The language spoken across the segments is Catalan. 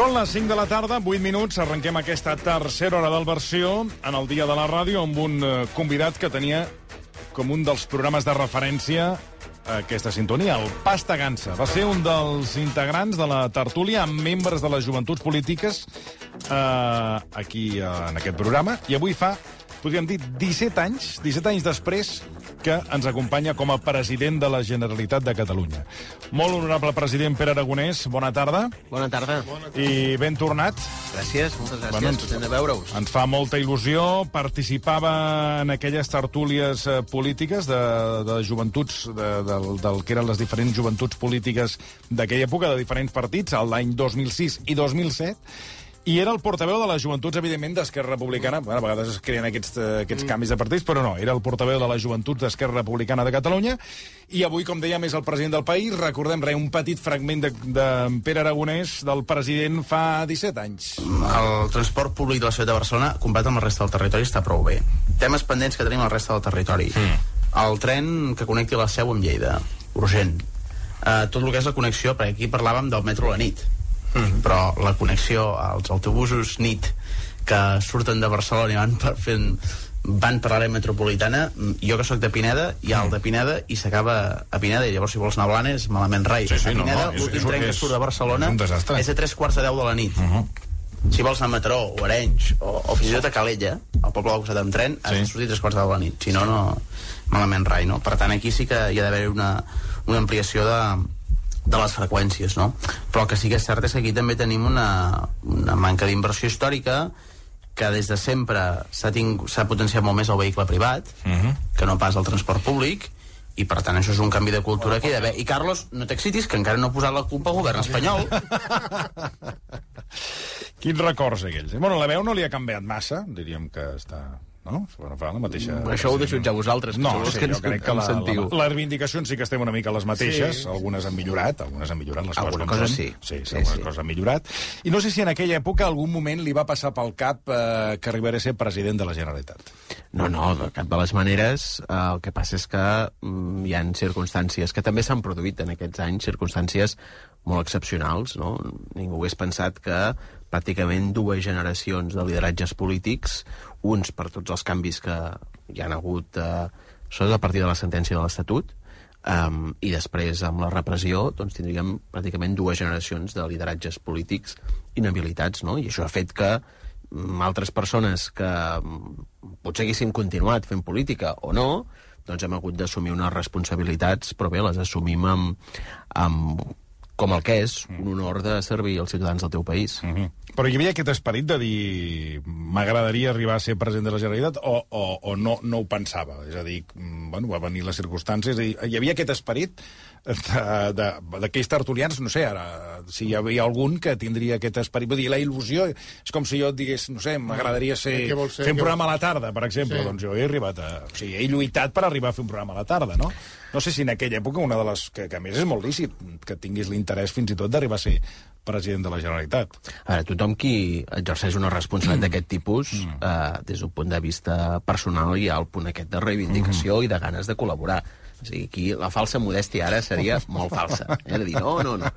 Són les 5 de la tarda, 8 minuts, arrenquem aquesta tercera hora del versió en el dia de la ràdio amb un eh, convidat que tenia com un dels programes de referència aquesta sintonia, el Pasta Gansa. Va ser un dels integrants de la tertúlia amb membres de les joventuts polítiques eh, aquí eh, en aquest programa i avui fa, podríem dir, 17 anys, 17 anys després que ens acompanya com a president de la Generalitat de Catalunya. Molt honorable president Pere Aragonès, bona tarda Bona tarda. i ben tornat. Gràcies, moltes gràcies. Bueno, Bueno, Content de veure-us. Ens fa molta il·lusió. Participava en aquelles tertúlies eh, polítiques de, de joventuts, de, del, del que eren les diferents joventuts polítiques d'aquella època, de diferents partits, l'any 2006 i 2007, i era el portaveu de les joventuts, evidentment, d'Esquerra Republicana. Bueno, a vegades es creen aquests, eh, aquests mm. canvis de partits, però no, era el portaveu de les joventuts d'Esquerra Republicana de Catalunya. I avui, com dèiem, és el president del país. Recordem, re, un petit fragment de, de Pere Aragonès, del president fa 17 anys. el transport públic de la ciutat de Barcelona, comparat amb la resta del territori, està prou bé. Temes pendents que tenim a la resta del territori. Mm. El tren que connecti la Seu amb Lleida, urgent. Uh, tot el que és la connexió, perquè aquí parlàvem del metro a la nit, mm. però la connexió als autobusos nit que surten de Barcelona i van per, fent van per l'àrea metropolitana jo que sóc de Pineda, hi ha el de Pineda i s'acaba a Pineda i llavors si vols anar a Blanes malament rai, Sí, sí, a no, Pineda no, és- l'últim tren que surt de Barcelona és és a tres quarts de deu de la nit Uh -huh. si vols anar a Mataró o Arenys o, o fins i tot a Calella, al poble del costat amb tren, has Sí. de sortir tres quarts de la nit. Si no, no malament rai, no? Per tant, aquí sí que hi ha d'haver una, una ampliació de, de les freqüències, no? Però el que sí que és cert és que aquí també tenim una, una manca d'inversió històrica que des de sempre s'ha potenciat molt més el vehicle privat Mhm. que no pas el transport públic i per tant això és un canvi de cultura que hi ha d'haver i Carlos, no t'excitis que encara no ha posat la culpa al govern espanyol Quins records aquells? eh? Bueno, la veu no li ha canviat massa, diríem que està... No? Bueno, fa la mateixa... Això ho deixo jutjar vosaltres, que No, sou els sí, que jo ens- crec que la, sentiu. la, les reivindicacions sí que estem una mica les mateixes, sí. algunes han millorat, algunes han millorat, les Alguna coses cosa sí. Sí, sí, Sí, algunes sí. coses han millorat. I no sé si en aquella època algun moment li va passar pel cap eh, que arribaré a ser president de la Generalitat. No, no, de cap de les maneres. Eh, el que passa és que mm, hi han circumstàncies que també s'han produït en aquests anys, circumstàncies molt excepcionals, no? Ningú hagués pensat que pràcticament dues generacions de lideratges polítics, uns per tots els canvis que hi han hagut, eh, sobretot a partir de la sentència de l'Estatut, Um, i després amb la repressió doncs tindríem pràcticament dues generacions de lideratges polítics inhabilitats no? i això ha fet que mm, altres persones que mm, potser haguessin continuat fent política o no doncs hem hagut d'assumir unes responsabilitats però bé, les assumim amb, amb com el que és un honor de servir als ciutadans del teu país. Mm -hmm. Però hi havia aquest esperit de dir m'agradaria arribar a ser president de la Generalitat o, o, o no, no ho pensava? És a dir, mm, bueno, va venir les circumstàncies hi havia aquest esperit d'aquells tertulians, no sé, ara, si hi havia algun que tindria aquest esperit, vull dir, la il·lusió és com si jo et digués, no sé, m'agradaria ser, vols ser? fer un programa a la tarda, per exemple, Sí. doncs jo he arribat a... O sigui, he lluitat per arribar a fer un programa a la tarda, no? No sé si en aquella època una de les... que, que a més és molt lícit, que tinguis l'interès fins i tot d'arribar a ser president de la Generalitat. A veure, tothom qui exerceix una responsabilitat d'aquest tipus, eh, des d'un punt de vista personal, hi ha el punt aquest de reivindicació i de ganes de col·laborar. O sigui, aquí la falsa modèstia ara seria molt falsa. Eh? De dir, no, no, no.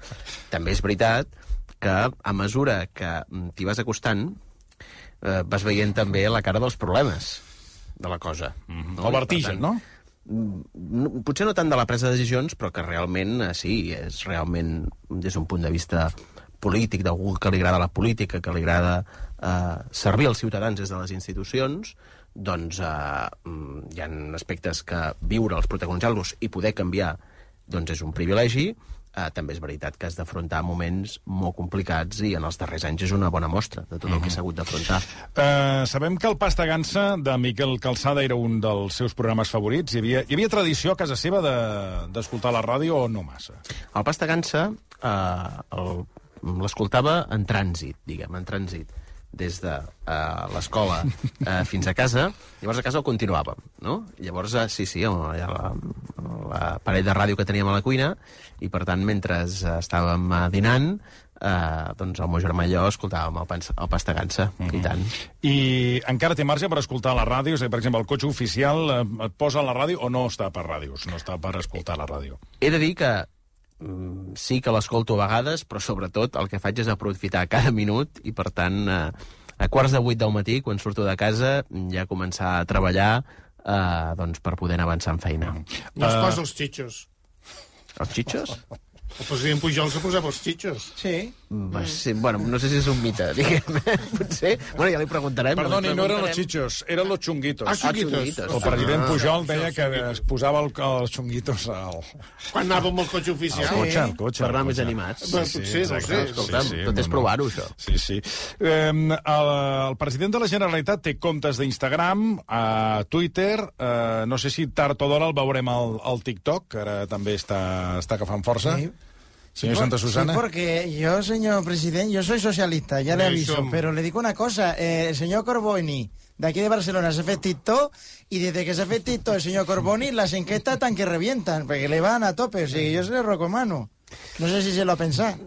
També és veritat que a mesura que mm, t'hi vas acostant, eh, vas veient també la cara dels problemes de la cosa. El vertigen, no? no, potser no tant de la presa de decisions, però que realment, eh, sí, és realment, des d'un punt de vista polític, d'algú que li agrada la política, que li agrada eh, servir als ciutadans des de les institucions, doncs eh, mm, hi ha aspectes que viure'ls, protagonitzar-los i poder canviar doncs és un privilegi, eh, també és veritat que has d'afrontar moments molt complicats i en els darrers anys és una bona mostra de tot el que s'ha hagut d'afrontar. Uh, sabem que el Pasta Gansa de Miquel Calçada era un dels seus programes favorits. Hi havia, hi havia tradició a casa seva de- d'escoltar la ràdio o no massa? El Pasta Gansa el- l'escoltava en trànsit, diguem, en trànsit des de uh, l'escola uh, fins a casa, llavors a casa el continuàvem, no? Llavors, uh, sí, sí, ha la, la paret de ràdio que teníem a la cuina, i per tant, mentre estàvem uh, dinant, uh, doncs el meu germà i jo escoltàvem el, pans, el Pasta Gansa, mm -hmm. i tant. I encara té marge per escoltar la ràdio? És a dir, per exemple, el cotxe oficial eh, et posa la ràdio o no està per ràdios? No està per escoltar la ràdio? He de dir que sí que l'escolto a vegades, però sobretot el que faig és aprofitar cada minut i, per tant, eh, a quarts de vuit del matí, quan surto de casa, ja començar a treballar eh, doncs, per poder anar avançant feina. No es posa els xitxos. Els xitxos? El president Pujol se posava els xitxos. Sí. Mm. Sí, bueno, no sé si és un mite, diguem. Potser... Bueno, ja li preguntarem. Perdoni, li no eren los preguntarem. chichos, eren los chunguitos. Ah, Ah, xunguitos. xunguitos. El president Ah, Pujol deia que es posava el, els xunguitos al, Quan anava amb el cotxe al oficial. cotxe, al cotxe. Per al anar més animats. Bé, potser, no sé. Escolta'm, tot és no, no. provar-ho, això. Sí, sí. Eh, el, el president de la Generalitat té comptes d'Instagram, a Twitter, eh, no sé si tard o d'hora el veurem al, al TikTok, que ara també està, està agafant força. Sí. Señor por- Santa Susana. Sí, porque yo, señor presidente, yo soy socialista, ya le aviso, somos. pero le digo una cosa, eh, el señor Corboni, de aquí de Barcelona, se fe TikTok, y desde que se fe TikTok el señor Corboni, las enquestas tan que revientan, porque le van a tope, o sigui, yo soy rocomano. No sé si se lo ha pensado.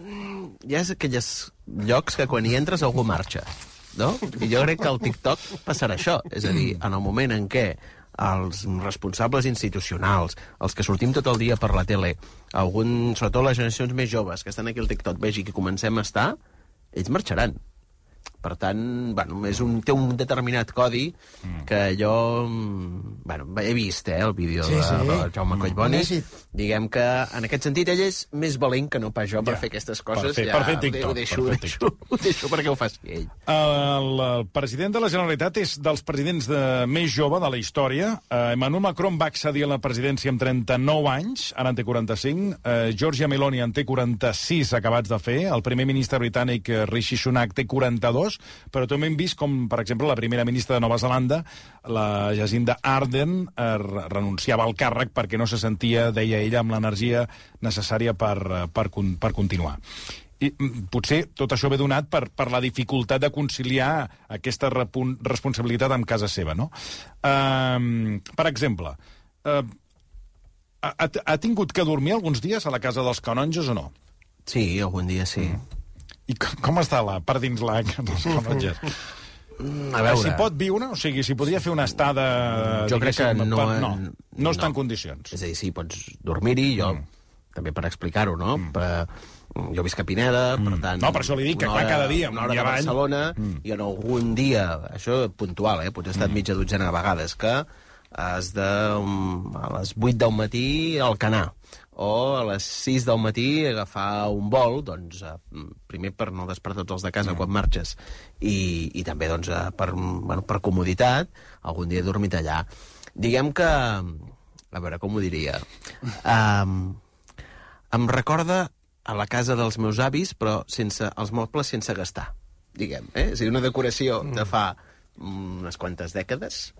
Hi ha aquells llocs que quan hi entres algú marxa, no? I jo crec que al TikTok passarà això. És a dir, en el moment en què els responsables institucionals, els que sortim tot el dia per la tele, algun, sobretot les generacions més joves que estan aquí al TikTok, vegi que comencem a estar, ells marxaran. Per tant, bueno, és un, té un determinat codi que jo mm, bueno, he vist eh, el vídeo Sí, de, sí. de Jaume Collboni. Un èxit. Diguem que, en aquest sentit, ell és més valent que no pas jo per Ja. fer aquestes Per coses. fer- ja, per fer TikTok, Ho deixo, per ho deixo, ho deixo perquè ho faci ell. El, el president de la Generalitat és dels presidents de, més jove de la història. Uh, Emmanuel Macron va accedir a la presidència amb 39 anys, ara en té 45. Uh, Giorgia Meloni en té 46 acabats de fer. El primer ministre britànic eh, Rishi Sunak té 42, però també hem vist com, per exemple, la primera ministra de Nova Zelanda, la Jacinda Ardern, eh, re- renunciava al càrrec perquè no se sentia, deia ella, amb l'energia necessària per, eh, per, per continuar. I mm, potser tot això ve donat per, per la dificultat de conciliar aquesta responsabilitat amb casa seva, no? Uh, per exemple, uh, ha, ha tingut que dormir alguns dies a la casa dels canonges o no? Sí, algun dia sí. I com, com està la, per dins la dels canonges? Mm, A veure, Si pot viure, o sigui, si podria fer una estada... jo crec que no... Per, no, no està en condicions. És a dir, sí, pots dormir-hi, jo, també per explicar-ho, no? Per, jo visc a Pineda, per tant... No, per això li dic que, una clar, cada dia, Una hora de avall. Barcelona, i en algun dia, això puntual, eh? Potser he estat mitja dotzena de vegades, que has de... um, a les 8 del matí al Canà, o a les 6 del matí agafar un vol, doncs, eh, primer per no despertar tots els de casa quan marxes, i, i també doncs, eh, per, bueno, per comoditat, algun dia he dormit allà. Diguem que... A veure, com ho diria? Um, em recorda a la casa dels meus avis, però sense els mobles sense gastar, diguem. Eh? És a dir, una decoració de fa mm, unes quantes dècades,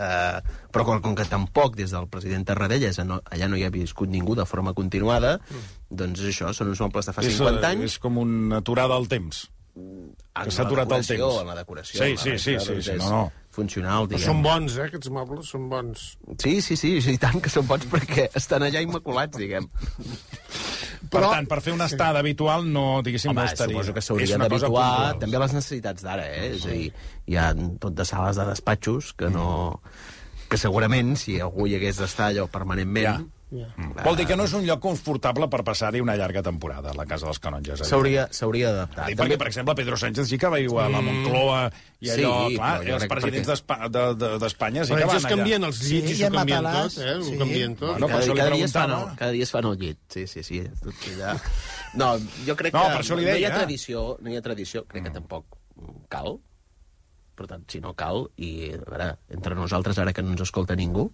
eh, però com, com que tampoc des del president Tarradellas no, allà no hi ha viscut ningú de forma continuada, doncs això, són uns mobles de fa 50 és, anys. És com una aturada al temps. que s'ha la aturat el temps. En la decoració. Sí, sí, sí, sí, sí, és no, no. Funcional, Però diguem. són bons, eh, aquests mobles, són bons. Sí, sí, sí, sí, i tant que són bons perquè estan allà immaculats, diguem. Per Però- tant, per fer una estada habitual no, diguéssim, Home, no estaria. suposo que s'hauria una cosa d'habituar també a les necessitats d'ara, eh? És a dir, hi ha tot de sales de despatxos que no... que segurament, si algú hi hagués d'estar allò permanentment... Ja. Vol dir que no és un lloc confortable per passar-hi una llarga temporada, la casa dels canonges. eh? S'hauria d'adaptar. Sí, perquè, per exemple, Pedro Sánchez sí que va viure a la Moncloa i allò, Sí, clar, jo els presidents perquè- d'Espa- de- de- d'Espanya sí que ells van allà. canvien els Sí, llits i i s'ho en canvien matalàs, tot, eh? Ho sí. canvien tot. Bueno, cada, cada, dia es fan, al- cada dia es fan al llit. Sí, sí, sí. Tot allà. No, jo crec No, que no hi ha tradició, no hi ha tradició, crec que tampoc cal, per tant, si no cal, i a veure, entre nosaltres, ara que no ens escolta ningú,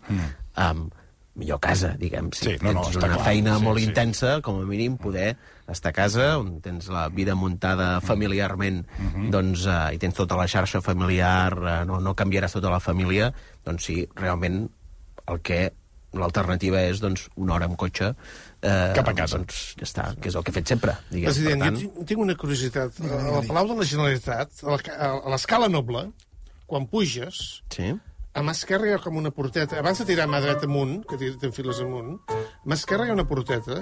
um, millor casa, diguem. Si Sí, no, no, tens una clar. feina Sí, molt sí. intensa, com a mínim, poder estar a casa, on tens la vida muntada familiarment, doncs, eh, i tens tota la xarxa familiar, eh, no, no canviaràs tota la família, doncs sí, realment el que l'alternativa és doncs, una hora amb cotxe eh, Cap a casa. doncs ja està, que és el que he fet sempre diguem. President, per tant, jo tinc- una curiositat. Al Palau de la Generalitat, a la a l'escala noble, quan puges, sí. A mà esquerra hi ha com una porteta. Abans de tirar mà dreta amunt, que tiren files amunt, a mà esquerra hi ha una porteta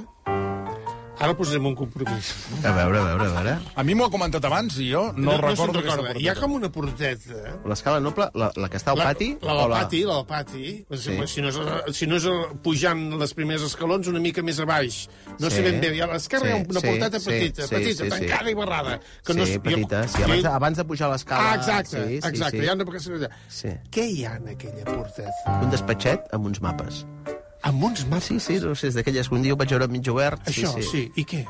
Ara posarem un compromís. A veure, a veure, a veure. A mi m'ho ha comentat abans i jo no, no recordo recorda. aquesta Hi ha com una porteta. eh? L'escala noble, la, la que està al pati? La, o del pati, la del pati. Sí. Si, no és, si no és el- pujant les primers escalons, una mica més a baix. No Sí. sé ben bé. I a l'esquerra Sí, hi ha una sí, porteta sí, petita, sí, petita, sí, sí. tancada i barrada. Que sí, no és, petita. Sí, abans, abans de pujar l'escala... Ah, exacte, sí, sí, exacte. Sí. Hi ha una. Sí. Què hi ha en aquella porteta? Un despatxet amb uns mapes. Amb uns mapes. Sí, sí, no sé, és d'aquelles que un dia ho vaig veure mig obert. Això, sí. sí. I què?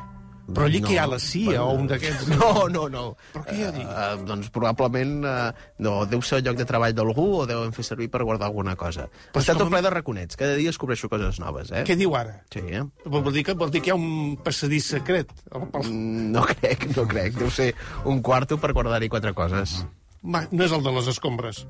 Però allí No, que hi ha la CIA bueno, o un d'aquests... No, no, no. Però què hi ha allí? Uh, doncs probablement uh, no, deu ser el lloc de treball d'algú o deuen fer servir per guardar alguna cosa. Però està tot ple de raconets. Cada dia descobreixo coses noves, eh? Què diu ara? Sí, eh? Vol dir, que, vol dir que hi ha un passadís secret. Mm, No crec, no crec. Deu ser un quarto per guardar-hi quatre coses. Va, no és el de les escombres.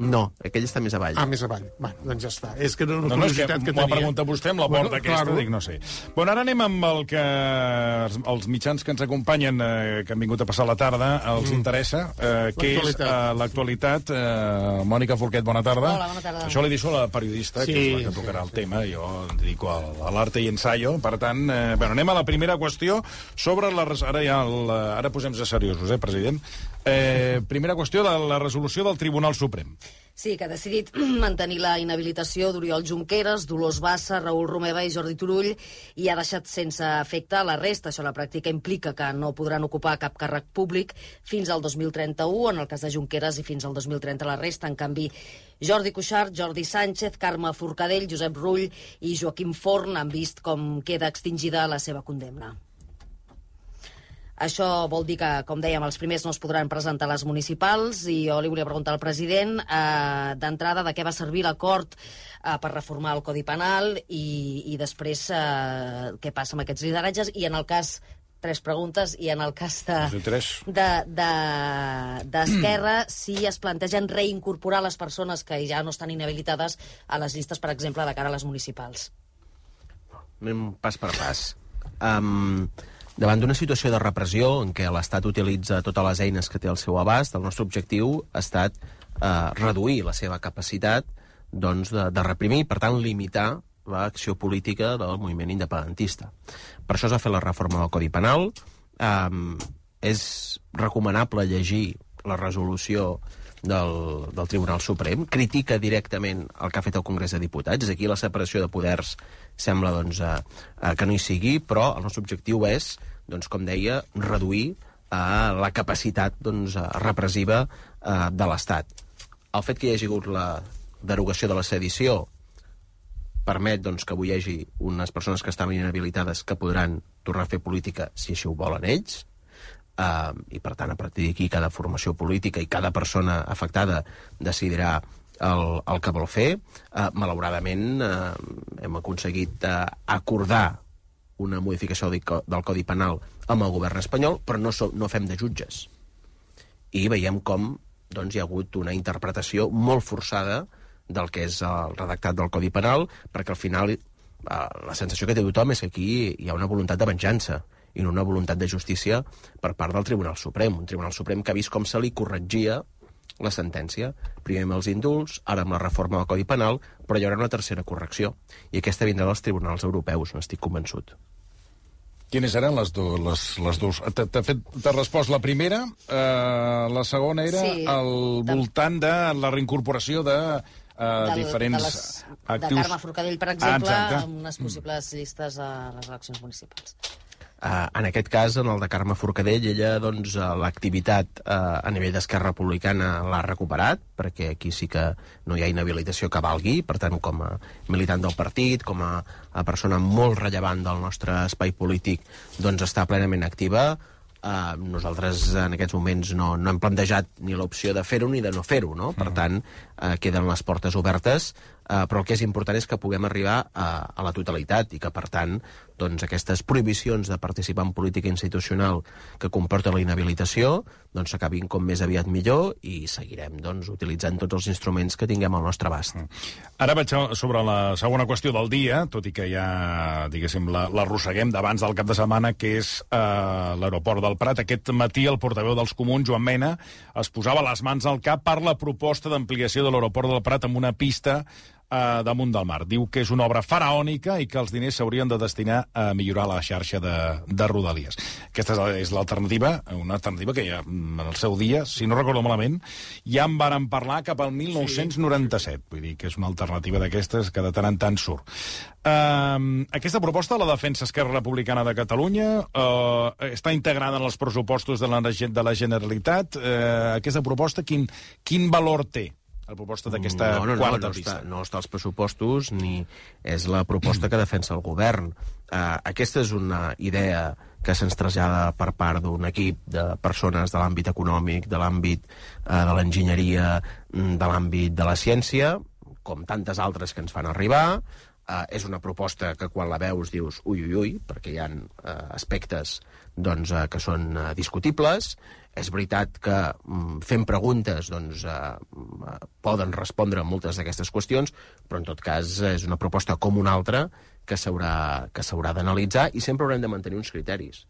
No, aquell està més avall. Ah, més avall. Va, doncs ja està. És que era una No, no, és que que, m'ho ha tenia. preguntat vostè amb la porta Bueno, aquesta, claro. dic, no sé. Bueno, ara anem amb el que els, els mitjans que ens acompanyen, eh, que han vingut a passar la tarda, els interessa, eh, que és eh, l'actualitat. Eh, Mònica Forquet, bona tarda. Hola, bona tarda. Això li deixo a la periodista, Sí. que és la que tocarà el tema. Jo em dedico a, a l'arte i ensaio. Per tant, eh, bueno, anem a la primera qüestió sobre la... Ara, ja el, ara posem-se seriosos, eh, president? Eh, primera qüestió de la resolució del Tribunal Suprem. Sí, que ha decidit mantenir la inhabilitació d'Oriol Junqueras, Dolors Bassa, Raül Romeva i Jordi Turull i ha deixat sense efecte la resta. Això la pràctica implica que no podran ocupar cap càrrec públic fins al 2031, en el cas de Junqueras, i fins al 2030 la resta. En canvi, Jordi Cuixart, Jordi Sánchez, Carme Forcadell, Josep Rull i Joaquim Forn han vist com queda extingida la seva condemna. Això vol dir que, com dèiem, els primers no es podran presentar a les municipals i jo li volia preguntar al president eh, d'entrada de què va servir l'acord eh, per reformar el Codi Penal i, i després eh, què passa amb aquests lideratges i en el cas tres preguntes i en el cas de Sí, tres. de- de- d'Esquerra de, si es plantegen reincorporar les persones que ja no estan inhabilitades a les llistes, per exemple, de cara a les municipals. Anem pas per pas. Um, davant d'una situació de repressió en què l'Estat utilitza totes les eines que té al seu abast, el nostre objectiu ha estat uh, reduir la seva capacitat doncs, de, de reprimir, per tant, limitar l'acció política del moviment independentista. Per això es va fer la reforma del Codi Penal. Um, és recomanable llegir la resolució del, del Tribunal Suprem, critica directament el que ha fet el Congrés de Diputats. Aquí la separació de poders sembla doncs, eh, eh, que no hi sigui, però el nostre objectiu és, doncs, com deia, reduir eh, la capacitat doncs, eh, repressiva eh, de l'Estat. El fet que hi hagi hagut la derogació de la sedició permet doncs, que avui hi hagi unes persones que estaven inhabilitades que podran tornar a fer política si així ho volen ells, uh, i per tant a partir d'aquí cada formació política i cada persona afectada decidirà el, el que vol fer. Uh, malauradament uh, hem aconseguit uh, acordar una modificació del, co- del Codi Penal amb el govern espanyol, però no, so, no fem de jutges. I veiem com doncs, hi ha hagut una interpretació molt forçada del que és el redactat del Codi Penal, perquè al final eh, la sensació que té tothom és que aquí hi ha una voluntat de venjança i no una voluntat de justícia per part del Tribunal Suprem. Un Tribunal Suprem que ha vist com se li corregia la sentència. Primer amb els indults, ara amb la reforma del Codi Penal, però hi haurà una tercera correcció. I aquesta vindrà dels tribunals europeus, n'estic convençut. Quines eren les, do, les, les dues? T'ha fet- t'ha respost la primera, eh, la segona era Sí, al tam- voltant de la reincorporació de eh, Del- diferents de, les, actius. de Carme Forcadell, per Ah, exemple, exacte. amb unes possibles llistes a les eleccions municipals. Uh, en aquest cas, en el de Carme Forcadell, ella, doncs, uh, l'activitat uh, a nivell d'Esquerra Republicana l'ha recuperat, perquè aquí sí que no hi ha inhabilitació que valgui, per tant, com a militant del partit, com a, a persona molt rellevant del nostre espai polític, doncs està plenament activa. Uh, nosaltres en aquests moments no, no hem plantejat ni l'opció de fer-ho ni de no fer-ho, no? Per tant, uh, queden les portes obertes, uh, però el que és important és que puguem arribar a, a la totalitat i que, per tant, doncs, aquestes prohibicions de participar en política institucional que comporta la inhabilitació doncs s'acabin com més aviat millor i seguirem doncs, utilitzant tots els instruments que tinguem al nostre abast. Ara vaig sobre la segona qüestió del dia, tot i que ja, la- l'arrosseguem d'abans del cap de setmana, que és eh, l'aeroport del Prat. Aquest matí el portaveu dels comuns, Joan Mena, es posava les mans al cap per la proposta d'ampliació de l'aeroport del Prat amb una pista eh, damunt del mar. Diu que és una obra faraònica i que els diners s'haurien de destinar a millorar la xarxa de, de rodalies. Aquesta és l'alternativa, una alternativa que ja mm, en el seu dia, si no recordo malament, ja en varen parlar cap al 1997. Vull dir que és una alternativa d'aquestes que de tant en tant surt. Uh, aquesta proposta la defensa Esquerra Republicana de Catalunya uh, està integrada en els pressupostos de la, de la Generalitat. Uh, aquesta proposta, quin, quin valor té? La proposta d'aquesta no, no, no, quarta no pista. Està, no està als pressupostos ni és la proposta que defensa el govern. Uh, aquesta és una idea que se'ns trasllada per part d'un equip de persones de l'àmbit econòmic, de l'àmbit uh, de l'enginyeria, mm, de l'àmbit de la ciència, com tantes altres que ens fan arribar, Uh, és una proposta que quan la veus dius ui, ui, ui, perquè hi ha uh, aspectes doncs, uh, que són uh, discutibles. És veritat que um, fent preguntes doncs, uh, uh, poden respondre a moltes d'aquestes qüestions, però en tot cas és una proposta com una altra que s'haurà d'analitzar i sempre haurem de mantenir uns criteris.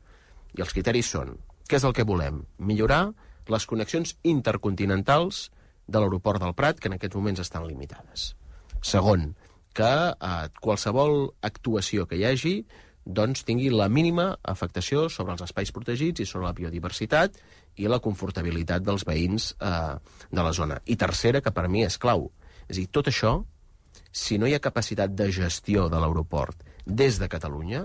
I els criteris són, què és el que volem? Millorar les connexions intercontinentals de l'aeroport del Prat, que en aquests moments estan limitades. Segon, que eh, qualsevol actuació que hi hagi doncs tingui la mínima afectació sobre els espais protegits i sobre la biodiversitat i la confortabilitat dels veïns eh, de la zona. I tercera, que per mi és clau. És a dir, tot això, si no hi ha capacitat de gestió de l'aeroport des de Catalunya,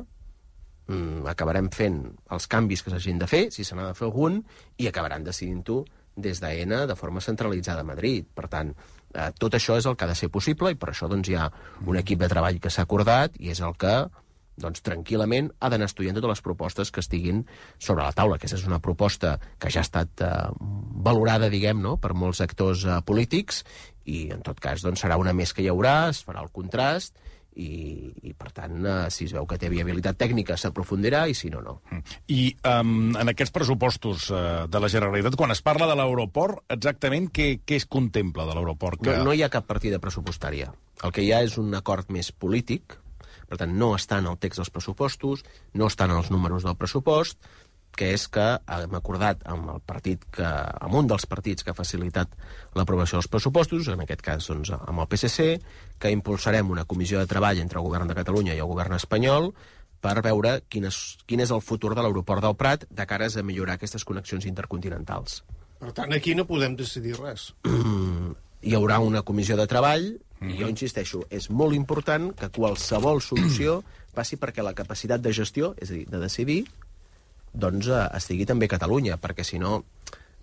mm, acabarem fent els canvis que s'hagin de fer, si se n'ha de fer algun, i acabaran decidint-ho des d'AENA de forma centralitzada a Madrid. Per tant, eh, tot això és el que ha de ser possible i per això doncs, hi ha un equip de treball que s'ha acordat i és el que doncs, tranquil·lament ha d'anar estudiant totes les propostes que estiguin sobre la taula. Aquesta és una proposta que ja ha estat eh, valorada, diguem, no?, per molts actors eh, polítics i, en tot cas, doncs, serà una més que hi haurà, es farà el contrast i, i per tant, eh, si es veu que té viabilitat tècnica, s'aprofundirà, i si no, no. I um, en aquests pressupostos uh, de la Generalitat, quan es parla de l'aeroport, exactament què, què es contempla de l'aeroport? Que... No, no hi ha cap partida pressupostària. El que hi ha és un acord més polític, per tant, no està en el text dels pressupostos, no estan els números del pressupost, que és que hem acordat amb el partit que, amb un dels partits que ha facilitat l'aprovació dels pressupostos, en aquest cas doncs, amb el PSC, que impulsarem una comissió de treball entre el govern de Catalunya i el govern espanyol per veure quin és, quin és el futur de l'aeroport del Prat de cares a millorar aquestes connexions intercontinentals. Per tant, aquí no podem decidir res. Hi haurà una comissió de treball i jo insisteixo, és molt important que qualsevol solució passi perquè la capacitat de gestió, és a dir, de decidir, doncs eh, estigui també a Catalunya, perquè si no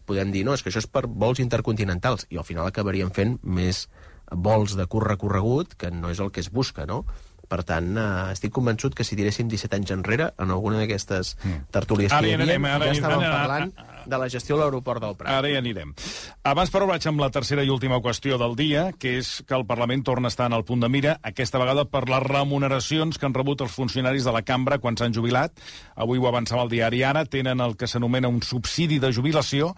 podem dir, no, és que això és per vols intercontinentals, i al final acabaríem fent més vols de curt recorregut, que no és el que es busca, no? Per tant, eh, estic convençut que si tiréssim 17 anys enrere, en alguna d'aquestes tertúlies Ara que hi havia, ara ja estàvem anirem. parlant de la gestió de l'aeroport del Prat. Ara hi anirem. Abans, però, vaig amb la tercera i última qüestió del dia, que és que el Parlament torna a estar en el punt de mira, aquesta vegada per les remuneracions que han rebut els funcionaris de la cambra quan s'han jubilat. Avui ho avançava el diari Ara, tenen el que s'anomena un subsidi de jubilació,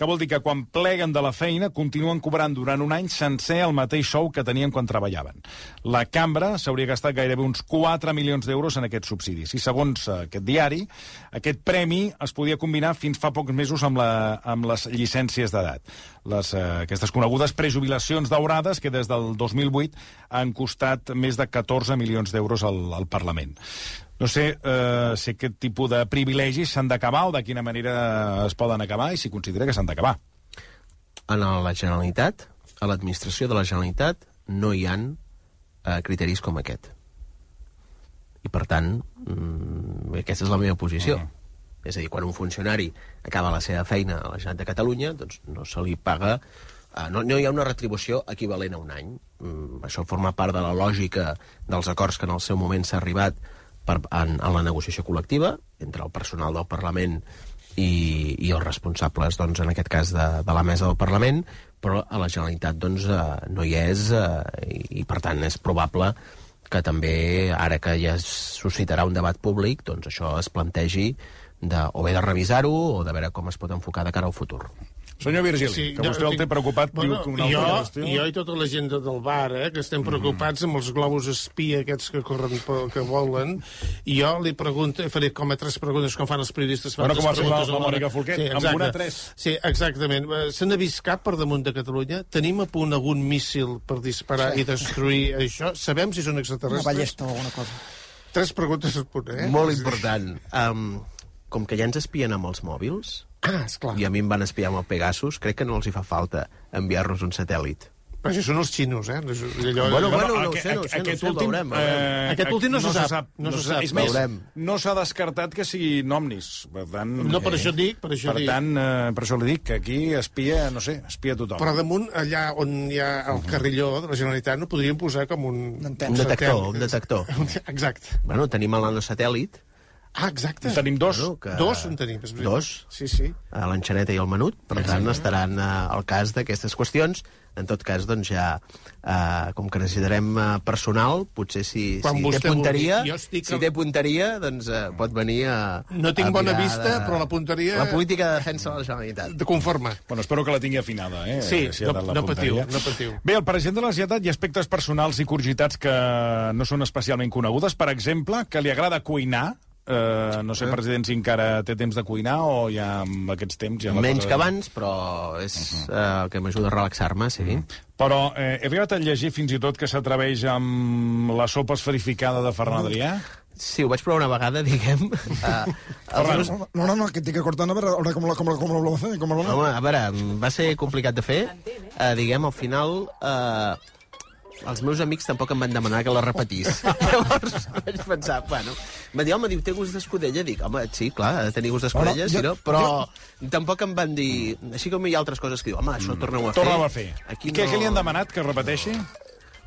que vol dir que quan pleguen de la feina continuen cobrant durant un any sencer el mateix sou que tenien quan treballaven. La cambra s'hauria gastat gairebé uns 4 milions d'euros en aquests subsidis. I segons eh, aquest diari, aquest premi es podia combinar fins fa pocs mesos amb, la, amb les llicències d'edat. Les, eh, aquestes conegudes prejubilacions daurades que des del 2008 han costat més de 14 milions d'euros al, al Parlament. No sé eh, si aquest tipus de privilegis s'han d'acabar o de quina manera es poden acabar i si considera que s'han d'acabar. En la Generalitat, a l'administració de la Generalitat, no hi han eh, criteris com aquest. I, per tant, mm, aquesta és la meva posició. Mm. És a dir, quan un funcionari acaba la seva feina a la Generalitat de Catalunya, doncs no se li paga... Eh, no, no hi ha una retribució equivalent a un any. Mm, això forma part de la lògica dels acords que en el seu moment s'ha arribat per, en, en la negociació col·lectiva entre el personal del Parlament i, i els responsables, doncs, en aquest cas, de, de la mesa del Parlament, però a la Generalitat doncs, eh, no hi és eh, i, i, per tant, és probable que també, ara que ja es suscitarà un debat públic, doncs això es plantegi de, o bé de revisar-ho o de veure com es pot enfocar de cara al futur. Senyor Virgili, sí, que vostè el té preocupat, bueno, diu que una jo, qüestió... jo i tota la gent de- del bar, eh, que estem preocupats amb els globus espia aquests que corren pel que volen, i jo li pregunto, faré com a tres preguntes com fan els periodistes. Bueno, com ha fet la- la. Mònica Folquet, amb exacte. una tres. Sí, exactament. Eh, Se n'ha vist cap per damunt de Catalunya? Tenim a punt algun míssil per disparar i destruir això? Sabem si són Una extraterrestres? ballesta o alguna cosa. Tres preguntes al punt, eh? Molt important. Um, com que ja ens espien amb els mòbils, Ah, esclar. i a mi em van espiar amb el Pegasus, crec que no els hi fa falta enviar-nos un satèl·lit. Però això són els xinos, eh? No Allò, Bueno, allò- no ho sé, no ho sé, no ho aquest sé, últim, veurem, eh, Aquest últim no se sap, no se sap. És més, Veurem. no s'ha descartat que siguin omnis. Per tant, No, per això dic, per això per dic. tant, eh, per això li dic que aquí espia, no sé, espia tothom. Però damunt, allà on hi ha el carrilló de la Generalitat, no podríem posar com un... Un detector, un detector. Exacte. Bueno, tenim el nanosatèl·lit, Ah, exacte. En tenim dos. Bueno, que... Dos en tenim, és veritat. Dos. Sí, sí. a l'enxaneta i el menut, per tant estaran eh, al cas d'aquestes qüestions. En tot cas, doncs ja, eh, com que necessitarem eh, personal, potser si, Quan si té punteria, vulgui. Estic si té punteria, doncs eh, pot venir a... No tinc a bona vista, però la punteria- La política de defensa de la Generalitat. De conforme. Bueno, espero que la tingui afinada, eh? Sí, si no- no patiu, no patiu. Bé, el president de la Generalitat hi ha aspectes personals i curiositats que no són especialment conegudes. Per exemple, que li agrada cuinar. Eh, no sé, president, si encara té temps de cuinar o ja amb aquests temps... Ja la Menys cosa- que abans, però és eh, el que m'ajuda a relaxar-me, sí. Però eh, he arribat a llegir fins i tot que s'atreveix amb la sopa esferificada de Ferran Adrià. Sí, ho vaig provar una vegada, diguem. Uh, Ferran, No, no, no, que tinc que cortar a veure, a veure com, la, com, la, com la, com la, com la... Home, a veure, va ser complicat de fer. Uh, diguem, al final... Uh, els meus amics tampoc em van demanar que la repetís. Llavors vaig pensar, bueno... Va dir, home, diu, té gust d'escudella? Dic, home, sí, clar, ha de tenir gust d'escudella, No, no, sí, jo- no? Però tampoc em van dir... Així com hi ha altres coses que diu, home, això torna-ho a fer. torna-ho a fer. Aquí I què, no... què li han demanat, que repeteixi?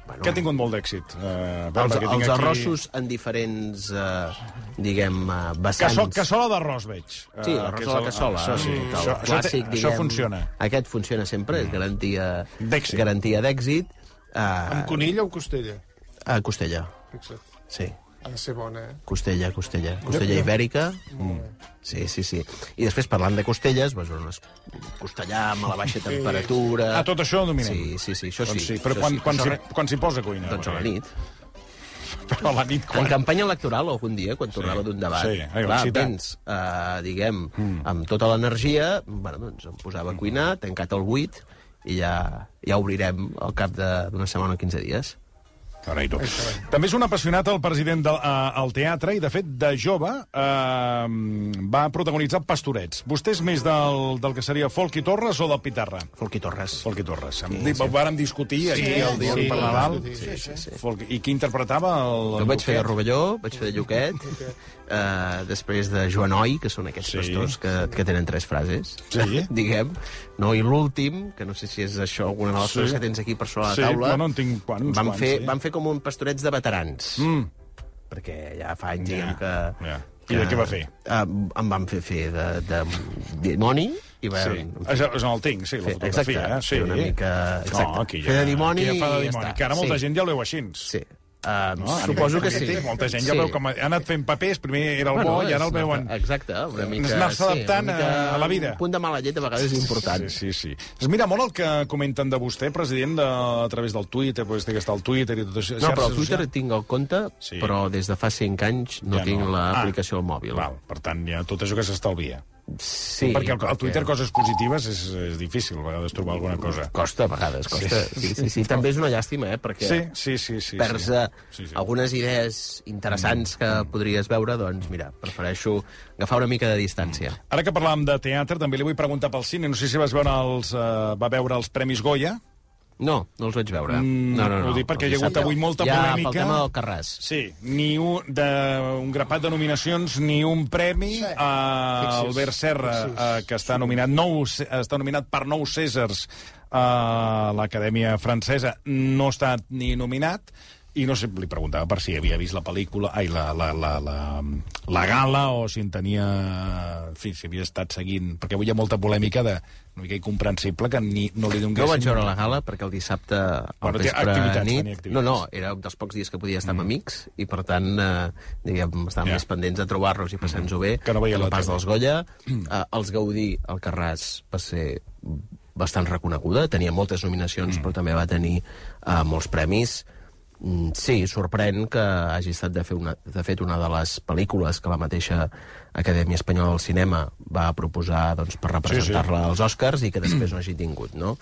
Bueno, Que ha tingut molt d'èxit. Uh, els, els arrossos en diferents, eh, diguem, eh, vessants... Casso, cassola d'arròs, veig. Sí, Eh, l'arròs a la cassola. Això sí, el això, això, clàssic, això diguem, funciona. Aquest funciona sempre, és garantia D'èxit. garantia d'èxit. Amb Uh, conill o amb costella? uh, costella, Fixa't. sí. Ha de ser bona, eh? Costella, costella. Costella ibèrica. Mm. Sí, sí, sí. I després, parlant de costelles, doncs, unes amb a la baixa temperatura... Ah, tot això ho dominem. Sí, sí, sí, això sí. Doncs sí, però quan, sí. quan, re- quan s'hi posa a cuinar? Doncs a la nit. Però a la nit En quan? campanya electoral, algun dia, quan tornava d'un debat, sí, clar, vens, eh, diguem, amb tota l'energia, bueno, doncs em posava a cuinar, tancat el 8, i ja, ja obrirem al cap de- d'una setmana o 15 dies. Carai, tu. També és un apassionat el president del uh, al teatre i, de fet, de jove uh, va protagonitzar Pastorets. Vostè és més del, del que seria Folky Torres o del Pitarra? Folqui Torres. Folky Torres. Sí, sí. Vàrem discutir aquí el dia sí, per sí, Nadal. sí, sí, sí. Folky. I qui interpretava el... Jo vaig fer de Rovelló, vaig fer de Lluquet, eh, després de Joanoi, que són aquests Sí. pastors que, que tenen tres frases, Sí. diguem, no? i l'últim, que no sé si és això alguna de les Sí. coses que tens aquí per sobre la Sí, taula, bueno, en tinc quan- uns van, quants, fer, sí. van fer com un pastorets de veterans, Mm. perquè ja fa anys, diguem, Ja, que... ja. I de què va fer? Uh, em van fer fer de, de dimoni, i va... Sí. És, és el tinc, sí, la fotografia. exacte, eh? Sí. una mica- exacte. No, aquí ja, Fer de dimoni aquí ja fa de i ja dimoni. està. Que ara molta Sí. gent ja ho veu així. Sí. Uh, No? Suposo que sí. Molta gent ja sí. veu com ha anat fent papers, primer era el bo i ara el veuen... Exacte, una mica... Anar-se adaptant una mica, a la vida. Un punt de mala llet a vegades és important. Sí, sí, sí. Es mira molt el que comenten de vostè, president, de, a través del Twitter, pues, que està al Twitter i tot això. No, però el Twitter socials. tinc el compte, Sí. però des de fa 5 anys no Ja tinc no. l'aplicació Ah, al mòbil. Val, per tant, ja tot això que s'estalvia. Sí, perquè al, Twitter coses positives és, és difícil, a vegades, trobar alguna cosa. Costa a vegades, costa. Sí. Sí, sí, sí. També és una llàstima, eh? Perquè Sí, sí, sí. sí, perds sí. eh, Sí, sí. algunes idees interessants que podries veure, doncs mira, prefereixo agafar una mica de distància. Ara que parlàvem de teatre, també li vull preguntar pel cine. No sé si vas veure els, uh, va veure els Premis Goya. No, no els vaig veure. Mm, no, no, no. ho dic perquè hi ha hagut avui molta ja, polèmica. pel tema del Carràs. Sí, ni un, de, un grapat de nominacions, ni un premi sí. a Fixi's, Albert Serra, fixi's. uh, que està nominat, nou, està nominat per nou Cèsars a l'Acadèmia Francesa, no ha estat ni nominat, i no sé, li preguntava per si havia vist la pel·lícula, ai, la, la, la, la, la gala, o si en tenia... En fi, si havia estat seguint... Perquè avui hi ha molta polèmica de una mica incomprensible que ni, no li No donguessin... vaig veure la gala perquè el dissabte al Bueno, vespre nit... No, no, era un dels pocs dies que podia estar amb amics i, per tant, eh, diguem, estàvem Ja. més pendents de trobar-los i passar-nos-ho bé. Que no veia la pas dels Goya. Eh, els Gaudí, el Carràs, va ser bastant reconeguda. Tenia moltes nominacions, però també va tenir eh, molts premis. Mm, Sí, sorprèn que hagi estat de, fer una, de fet una de les pel·lícules que la mateixa Acadèmia Espanyola del Cinema va proposar doncs, per representar-la als Oscars i que després no hagi tingut, no?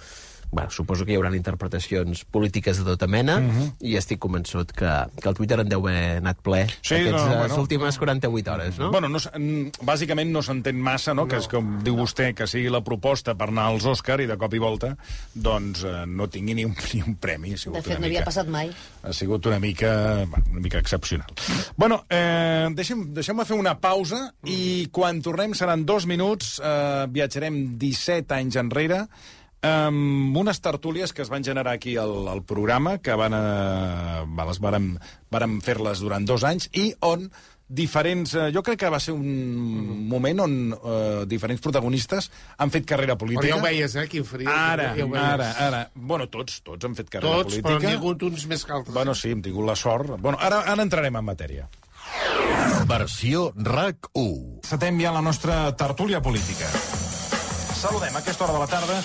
Bueno, suposo que hi haurà interpretacions polítiques de tota mena i estic convençut que, que el Twitter en deu haver anat ple Sí, aquestes no, no, bueno. últimes 48 hores, no? Bueno, no, mm, bàsicament no s'entén massa, no? no? Que és com diu vostè, que sigui la proposta per anar als Òscar i de cop i volta doncs eh, no tingui ni un, ni un premi. Ha sigut De fet, no havia mica, passat mai. Ha sigut una mica, bueno, una mica excepcional. Bueno, eh, deixem, deixem-me fer una pausa i quan tornem seran dos minuts, eh, viatjarem 17 anys enrere amb unes tertúlies que es van generar aquí al, al programa, que van, eh, va, les vàrem, vàrem fer-les durant dos anys, i on diferents... Eh, jo crec que va ser un moment on eh, diferents protagonistes han fet carrera Però política. ja ho veies, eh, quin frio. Ara, ja ara, ara. Bueno, tots, tots han fet carrera Tots, política. però n'hi ha hagut uns més que altres. Bueno, sí, hem tingut la sort. Bueno, ara, ara entrarem en matèria. Versió RAC 1. Setem ja la nostra tertúlia política. Saludem a aquesta hora de la tarda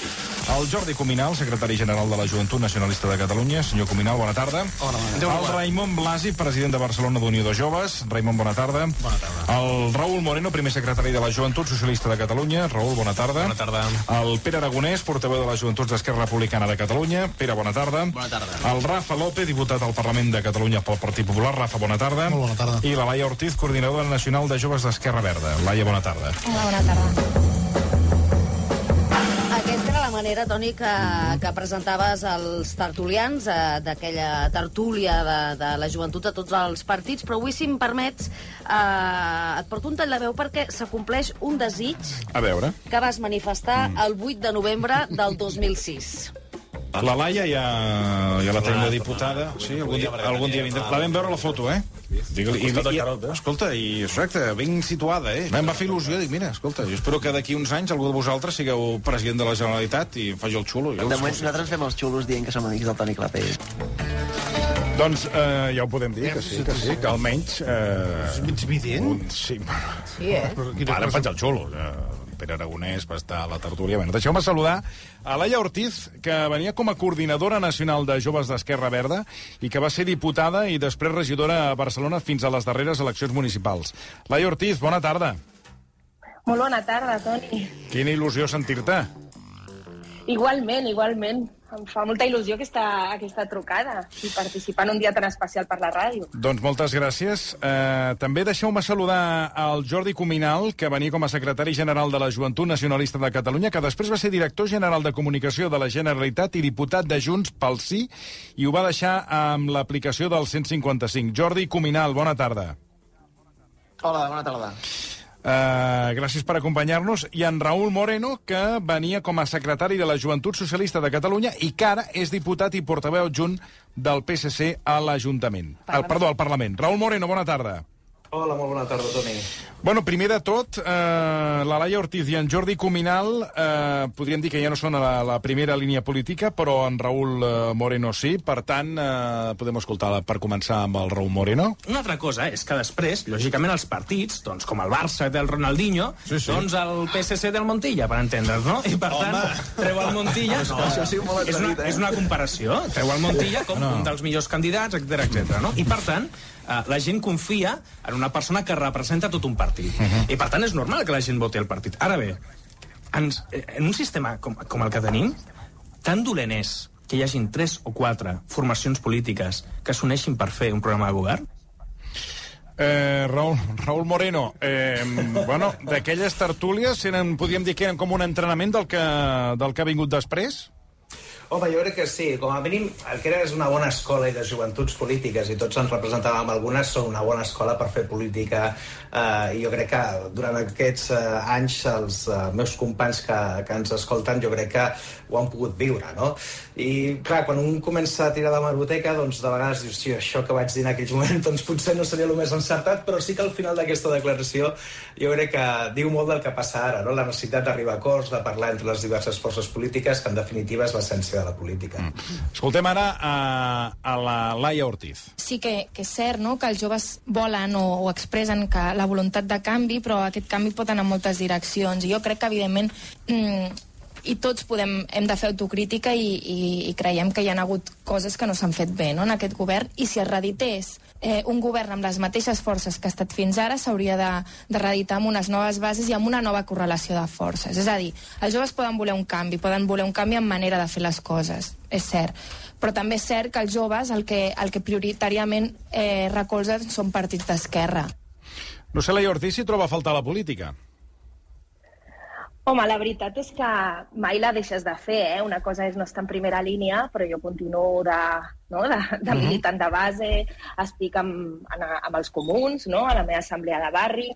el Jordi Cuminal, secretari general de la Joventut Nacionalista de Catalunya. Senyor Cuminal, bona tarda. Bona tarda. El Raimon Blasi, president de Barcelona d'Unió de Joves. Raimon, bona tarda. Bona tarda. El Raül Moreno, primer secretari de la Joventut Socialista de Catalunya. Raül, bona tarda. Bona tarda. El Pere Aragonès, portaveu de les Joventuts d'Esquerra Republicana de Catalunya. Pere, bona tarda. Bona tarda. El Rafa López, diputat al Parlament de Catalunya pel Partit Popular. Rafa, bona tarda. Molt bona tarda. I la Laia Ortiz, coordinadora nacional de Joves d'Esquerra Verda. Laia, bona tarda. Hola, bona tarda. Manera, Toni, que, que presentaves els tertulians eh, d'aquella tertúlia de, de la joventut a tots els partits, però avui, si em permets, eh, et porto un tall de veu perquè s'acompleix un desig A veure. que vas manifestar el 8 de novembre del 2006. La Laia ja, ja la tenim de diputada. Sí, algun dia, algun dia vindrà. La vam veure la foto, eh? Digue-li. I, i, escolta, i exacte, ben situada, eh? Em va fer il·lusió, dic, mira, escolta, jo espero que d'aquí uns anys algú de vosaltres sigueu president de la Generalitat i em faci el xulo. Jo, De moment nosaltres fem els xulos dient que som amics del Toni Clapés. Doncs eh, ja ho podem dir, que sí, que sí, que almenys... Eh, És mig vident. un, sí, Sí, eh? Ara faig el xulo. Eh, Pere Aragonès va estar a la tertúlia. Bueno, Deixeu-me saludar a Laia Ortiz, que venia com a coordinadora nacional de joves d'Esquerra Verda i que va ser diputada i després regidora a Barcelona fins a les darreres eleccions municipals. Laia Ortiz, bona tarda. Molt bona tarda, Toni. Quina il·lusió sentir-te. Igualment, igualment. Em fa molta il·lusió aquesta, aquesta trucada i participar en un dia tan especial per la ràdio. Doncs moltes gràcies. Eh, també deixeu-me saludar al Jordi Cuminal, que venia com a secretari general de la Joventut Nacionalista de Catalunya, que després va ser director general de comunicació de la Generalitat i diputat de Junts pel Sí, i ho va deixar amb l'aplicació del 155. Jordi Cuminal, bona tarda. Hola, bona tarda. Uh, gràcies per acompanyar-nos. I en Raül Moreno, que venia com a secretari de la Joventut Socialista de Catalunya i que ara és diputat i portaveu adjunt del PSC a l'Ajuntament. Perdó, al Parlament. Raül Moreno, bona tarda. Hola, molt bona tarda, Toni. Bueno, primer de tot, eh, la Laia Ortiz i en Jordi Cuminal eh, podríem dir que ja no són a la, la primera línia política, però en Raül eh, Moreno sí. Per tant, eh, podem escoltar per començar amb el Raül Moreno. Una altra cosa és que després, lògicament, els partits, doncs, com el Barça del Ronaldinho, Sí, sí. doncs el PSC del Montilla, per entendre's, no? I per tant, treu el Montilla... No, això sí, molt és, una, eh? és una comparació. Treu el Montilla com No. un dels millors candidats, etc etc. no? I per tant, eh, la gent confia en una persona que representa tot un partit. I per tant és normal que la gent voti el partit. Ara bé, ens, eh, en un sistema com, com el que tenim, tan dolent és que hi hagin tres o quatre formacions polítiques que s'uneixin per fer un programa de govern? Eh, Raül, Raül Moreno, eh, bueno, d'aquelles tertúlies eren, podríem dir que eren com un entrenament del que, del que ha vingut després? Home, jo crec que sí. Com a mínim, el que era és una bona escola i les joventuts polítiques, i tots ens representàvem algunes, són una bona escola per fer política. Eh, I jo crec que durant aquests eh, anys els eh, meus companys que, que ens escolten, jo crec que ho han pogut viure, no? I, clar, quan un comença a tirar de l'hemeroteca, doncs de vegades dius, sí, això que vaig dir en aquells moments, doncs potser no seria el més encertat, però sí que al final d'aquesta declaració jo crec que diu molt del que passa ara, no? La necessitat d'arribar a acords, de parlar entre les diverses forces polítiques, que en definitiva és l'essència de la política. Mm. Escoltem ara a, a la Laia Ortiz. sí que, que és cert no? que els joves volen o, o expressen que la voluntat de canvi, però aquest canvi pot anar en moltes direccions. I jo crec que, evidentment, mm, i tots podem, hem de fer autocrítica i, i, i creiem que hi ha hagut coses que no s'han fet bé no, en aquest govern i si es reedités eh, un govern amb les mateixes forces que ha estat fins ara s'hauria de, de reeditar amb unes noves bases i amb una nova correlació de forces. És a dir, els joves poden voler un canvi, poden voler un canvi en manera de fer les coses, és cert. Però també és cert que els joves el que, el que prioritàriament eh, recolzen són partits d'esquerra. Laia Ortiz, si troba a faltar la política. Home, la veritat és que mai la deixes de fer, eh? Una cosa és no estar en primera línia, però jo continuo de, no? de, de militant de base, estic amb, en, amb els comuns, no? a la meva assemblea de barri,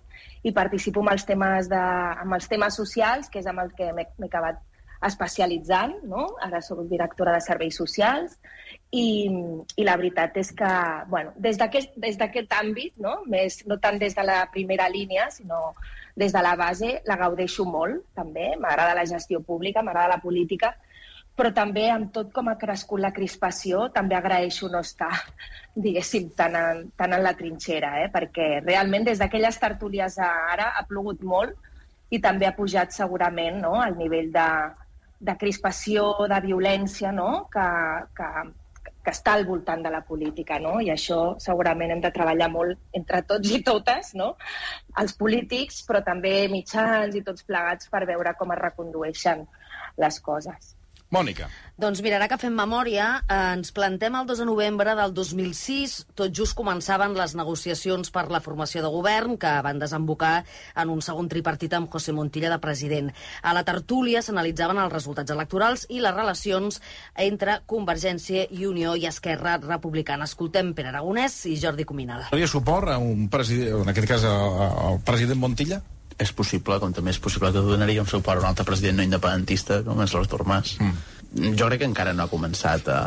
i participo amb els temes, de, amb els temes socials, que és amb el que m'he acabat especialitzant, no? Ara sóc directora de serveis socials, i, i la veritat és que, bueno, des d'aquest àmbit, no? Més, no tant des de la primera línia, sinó des de la base, la gaudeixo molt, també. M'agrada la gestió pública, m'agrada la política, però també amb tot com ha crescut la crispació, també agraeixo no estar, diguéssim, tan en, tan en la trinxera, eh? perquè realment des d'aquelles tertúlies a ara ha plogut molt i també ha pujat segurament no? el nivell de, de crispació, de violència no? que, que, que està al voltant de la política, no? I això segurament hem de treballar molt entre tots i totes, no? Els polítics, però també mitjans i tots plegats per veure com es recondueixen les coses. Mònica. Doncs mira, ara que fem memòria, eh, ens plantem el 2 de novembre del 2006. Tot just començaven les negociacions per la formació de govern, que van desembocar en un segon tripartit amb José Montilla de president. A la tertúlia s'analitzaven els resultats electorals i les relacions entre Convergència i Unió i Esquerra Republicana. Escoltem Pere Aragonès i Jordi Cuminal. Donaria suport a un president, en aquest cas al president Montilla? És possible, com també és possible que donaríem suport a un altre president no independentista, com és l'Artur Mas. Mm. Jo crec que encara no ha començat a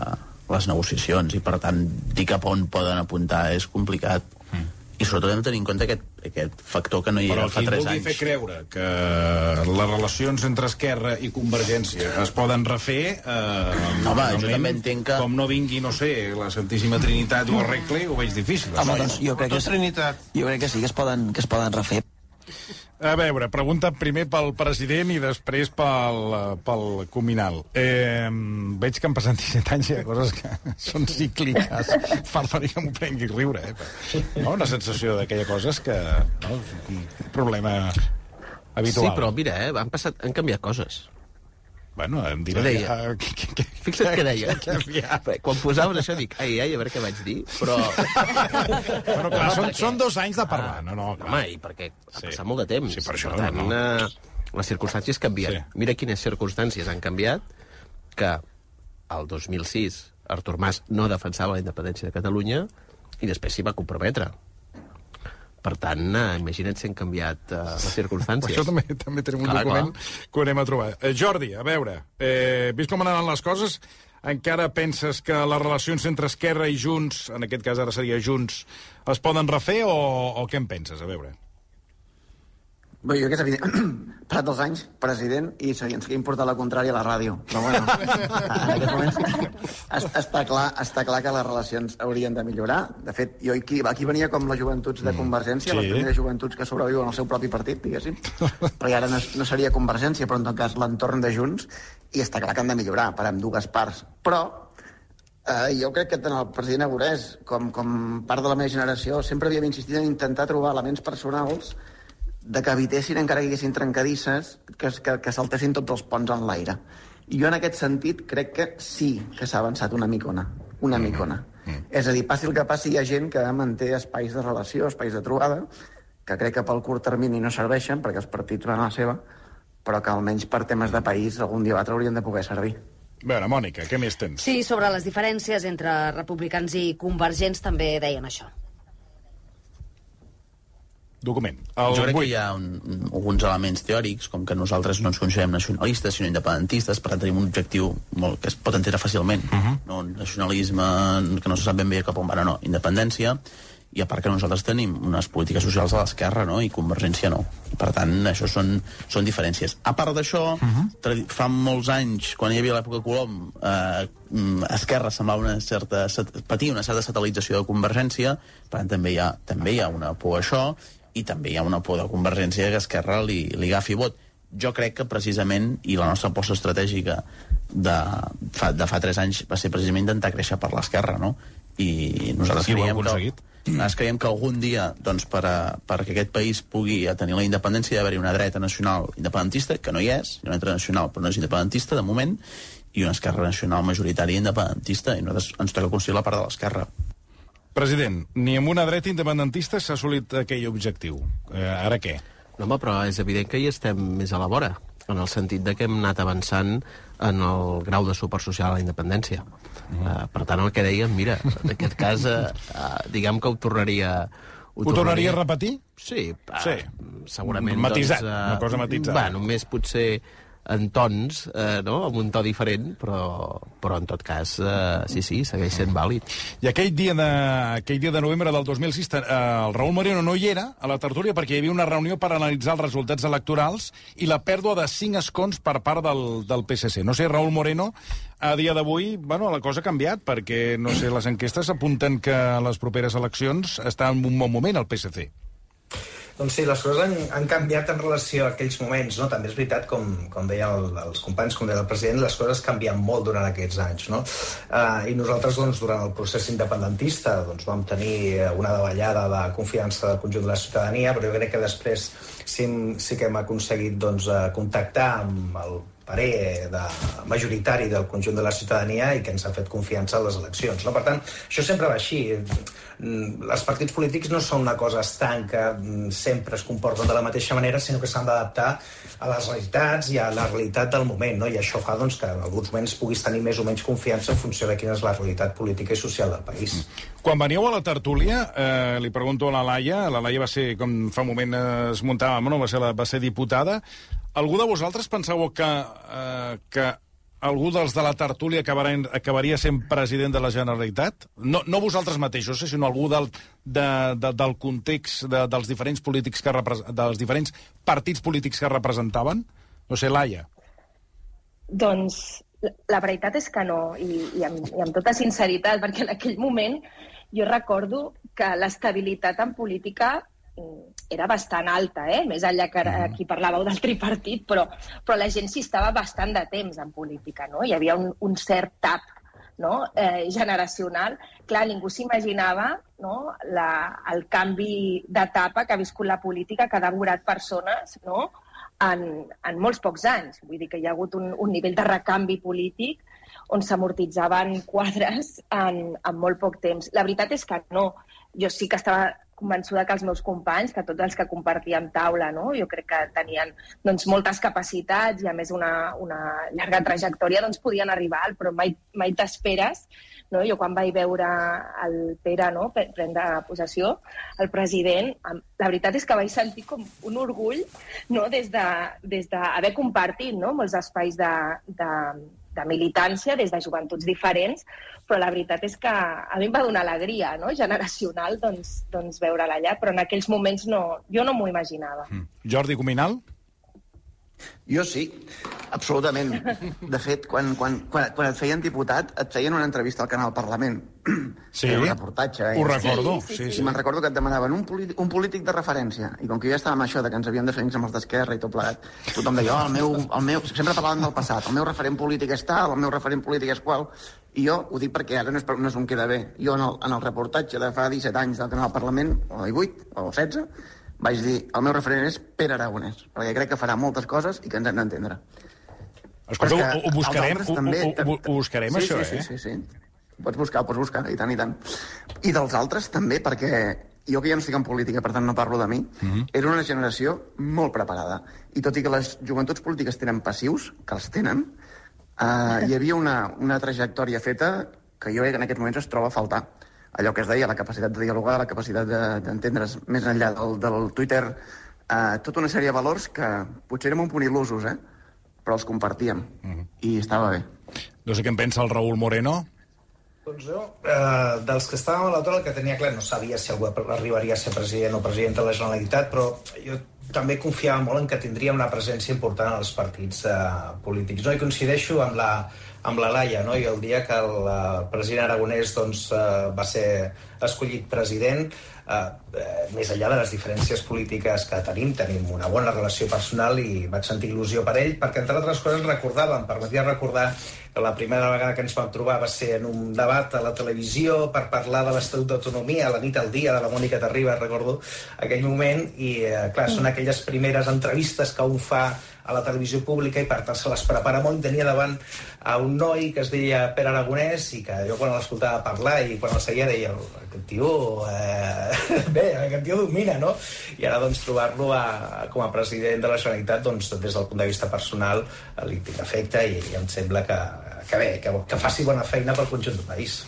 les negociacions i, per tant, dir cap on poden apuntar és complicat. Mm. I sobretot hem de tenir en compte aquest, aquest factor que no hi Però era qui fa 3 vulgui anys. fer creure que les relacions entre Esquerra i Convergència es poden refer... Eh, Home, jo també entenc que- Com no vingui, no sé, la Santíssima Trinitat ho arregli, ho veig difícil. Home, doncs jo crec que, és, jo crec que sí que es poden, que es poden refer. A veure, pregunta primer pel president i després pel, pel Cominal. Eh, veig que han passat 17 anys i hi ha coses que són cícliques. Faltaria que m'ho prengui riure, eh? No? Una sensació d'aquella cosa és que... No? Un problema habitual. Sí, però mira, eh, han, passat, han canviat coses. Bueno, em dirà... Ho deia. Ja, que, Fixa't què deia. que Quan posaves això dic, ai, ai, a veure què vaig dir, però... Bueno, clar, són, són dos anys de parlar. No, no, clar. Home, i perquè ha Sí. passat molt de temps. Sí, per això, tant, no, no. eh, les circumstàncies canvien. Sí. Mira quines circumstàncies han canviat, que el 2006 Artur Mas no defensava la independència de Catalunya i després s'hi va comprometre. Per tant, eh, imagina't si han canviat eh, les circumstàncies. Això també, també tenim un Clar, document clar. que ho anem a trobar. Eh, Jordi, a veure, eh, vist com anaven les coses, encara penses que les relacions entre Esquerra i Junts, en aquest cas ara seria Junts, es poden refer o, o què en penses? A veure. Bé, jo que és evident, passat els anys, president, i se- ens queda importar la contrària a la ràdio. Però bueno, en aquests moments es- està clar, està clar que les relacions haurien de millorar. De fet, jo aquí, aquí venia com les joventuts de Convergència, sí. les primeres joventuts que sobreviuen al seu propi partit, diguéssim. Però ara no, no seria Convergència, però en tot cas l'entorn de Junts, i està clar que han de millorar per amb dues parts. Però Eh, jo crec que tant el president Aborès com, com part de la meva generació sempre havíem insistit en intentar trobar elements personals de que evitessin, encara que hi haguessin trencadisses, que, que, que saltessin tots els ponts en l'aire. I jo en aquest sentit crec que sí que s'ha avançat una micona, una micona. Mm. És a dir, passi el que passi, hi ha gent que manté espais de relació, espais de trobada, que crec que pel curt termini no serveixen, perquè els partits van a la seva, però que almenys per temes de país algun dia o altre haurien de poder servir. A veure, Mònica, què més tens? Sí, sobre les diferències entre republicans i convergents també deien això. Document. El jo crec que hi ha un, un, alguns elements teòrics, com que nosaltres no ens considerem nacionalistes, sinó independentistes, per tant tenim un objectiu molt, que es pot entendre fàcilment. Uh -huh. no? Nacionalisme que no se sap ben bé cap on va, no, independència, i a part que nosaltres tenim unes polítiques socials a l'esquerra no? i Convergència no. Per tant, això són, són diferències. A part d'això, uh -huh. fa molts anys, quan hi havia l'època Colom, eh, Esquerra semblava una certa, patir una certa satelització de Convergència, per tant també hi ha, també hi ha una por a això, i també hi ha una por de Convergència que Esquerra li, li agafi vot. Jo crec que precisament, i la nostra aposta estratègica de fa, de fa 3 anys va ser precisament intentar créixer per l'esquerra, no? I nosaltres I creiem que... Nosaltres creiem que algun dia, doncs, per a, perquè aquest país pugui tenir la independència, hi ha d'haver una dreta nacional independentista, que no hi és, hi ha una dreta nacional però no és independentista, de moment, i una esquerra nacional majoritària independentista, i nosaltres ens toca construir la part de l'esquerra. President, ni amb una dreta independentista s'ha assolit aquell objectiu. Eh, ara què? No, home, però és evident que hi estem més a la vora, en el sentit de que hem anat avançant en el grau de suport social a la independència. Mm. Uh, per tant, el que dèiem, mira, en aquest cas, uh, uh, diguem que ho tornaria... Ho, ho tornaria a repetir? Sí, uh, sí. segurament... Matisat, doncs, uh, una cosa matitzada. Bueno, només potser en tons, eh, no? amb un to diferent, però, però en tot cas, eh, sí, sí, segueix sent vàlid. I aquell dia de, aquell dia de novembre del 2006, eh, el Raül Moreno no hi era a la tertúlia perquè hi havia una reunió per analitzar els resultats electorals i la pèrdua de cinc escons per part del, del PSC. No sé, Raül Moreno, a dia d'avui, bueno, la cosa ha canviat perquè, no sé, les enquestes apunten que les properes eleccions està en un bon moment el PSC. Doncs sí, les coses han, han canviat en relació a aquells moments, no? També és veritat, com, com deia el, els companys, com deia el president, les coses canvien molt durant aquests anys, no? Uh, I nosaltres, doncs, durant el procés independentista, doncs, vam tenir una davallada de confiança del conjunt de la ciutadania, però jo crec que després sí, sí que hem aconseguit, doncs, uh, contactar amb el parer de, majoritari del conjunt de la ciutadania i que ens ha fet confiança a les eleccions. No? Per tant, això sempre va així. Mm, els partits polítics no són una cosa estanca, mm, sempre es comporten de la mateixa manera, sinó que s'han d'adaptar a les realitats i a la realitat del moment, no? i això fa doncs, que en alguns moments puguis tenir més o menys confiança en funció de quina és la realitat política i social del país. Quan veníeu a la tertúlia, eh, li pregunto a la Laia, la Laia va ser, com fa un moment es muntava, no? va, ser la, va ser diputada, algú de vosaltres penseu que, eh, que algú dels de la tertúlia acabarà, acabaria sent president de la Generalitat? No, no vosaltres mateixos, eh, sinó algú del, de, de, del context de, dels diferents polítics que dels diferents partits polítics que representaven? No sé, Laia. Doncs la veritat és que no, i, i, amb, i amb tota sinceritat, perquè en aquell moment jo recordo que l'estabilitat en política era bastant alta, eh? més enllà que mm-hmm. aquí parlàveu del tripartit, però, però la gent s'hi estava bastant de temps en política, no? Hi havia un, un cert tap no? eh, generacional. Clar, ningú s'imaginava no? la, el canvi d'etapa que ha viscut la política, que ha devorat persones no? en, en molts pocs anys. Vull dir que hi ha hagut un, un nivell de recanvi polític on s'amortitzaven quadres en, en molt poc temps. La veritat és que no. Jo sí que estava convençuda que els meus companys, que tots els que compartíem taula, no? jo crec que tenien doncs, moltes capacitats i a més una, una llarga trajectòria, doncs podien arribar, però mai, mai t'esperes. No? Jo quan vaig veure el Pere no, prendre possessió, el president, la veritat és que vaig sentir com un orgull no? des d'haver de, des de compartit no? molts espais de, de, de militància des de joventuts diferents, però la veritat és que a mi em va donar alegria no? generacional doncs, doncs veure-la allà, però en aquells moments no, jo no m'ho imaginava. Mm. Jordi Cominal? Jo sí, absolutament. De fet, quan, quan, quan, quan et feien diputat, et feien una entrevista al canal Parlament. Sí, Era un reportatge. Eh? ho recordo. Sí, sí, sí. I me'n recordo que et demanaven un, polític, un polític de referència. I com que jo ja estava amb això de que ens havíem de fer amb els d'esquerra i tot plegat, tothom deia, oh, el meu, el meu... Sempre parlaven del passat. El meu referent polític és tal, el meu referent polític és qual. I jo ho dic perquè ara no és, no és un queda bé. Jo en el, en el reportatge de fa 17 anys del canal Parlament, o 18, o 16, vaig dir, el meu referent és Pere Aragonès, perquè crec que farà moltes coses i que ens hem d'entendre. Escolta, ho, ho buscarem, ho, també, ho, ho, ho buscarem, sí, això, sí, eh? Sí, sí, sí. Ho pots buscar, ho pots buscar, i tant, i tant. I dels altres també, perquè jo que ja no estic en política, per tant no parlo de mi, uh -huh. era una generació molt preparada. I tot i que les joventuts polítiques tenen passius, que els tenen, uh, hi havia una, una trajectòria feta que jo crec que en aquests moments es troba a faltar. Allò que es deia, la capacitat de dialogar, la capacitat de- d'entendre's de, més enllà del, del Twitter, uh, tota una sèrie de valors que potser érem un punt il·lusos, eh? però els compartíem. I estava bé. No sé què en pensa el Raül Moreno. Doncs jo, eh, dels que estàvem a l'autor, el que tenia clar, no sabia si algú arribaria a ser president o president de la Generalitat, però jo també confiava molt en que tindria una presència important als partits eh, polítics. No? I coincideixo amb la, amb la Laia, no? i el dia que el eh, president Aragonès doncs, eh, va ser escollit president, eh, eh, més enllà de les diferències polítiques que tenim, tenim una bona relació personal i vaig sentir il·lusió per ell, perquè entre altres coses recordava, em permetia recordar que la primera vegada que ens vam trobar va ser en un debat a la televisió per parlar de l'Estatut d'Autonomia, la nit al dia, de la Mònica Terriba, recordo aquell moment, i eh, clar, són aquelles primeres entrevistes que un fa a la televisió pública i per tant se les prepara molt. Tenia davant a un noi que es deia Pere Aragonès i que jo quan l'escoltava parlar i quan el seguia deia aquest tio, eh... bé, aquest tio domina, no? I ara doncs trobar-lo com a president de la Generalitat doncs, des del punt de vista personal eh, li tinc afecte i, i em sembla que, que bé, que, que faci bona feina pel conjunt del país.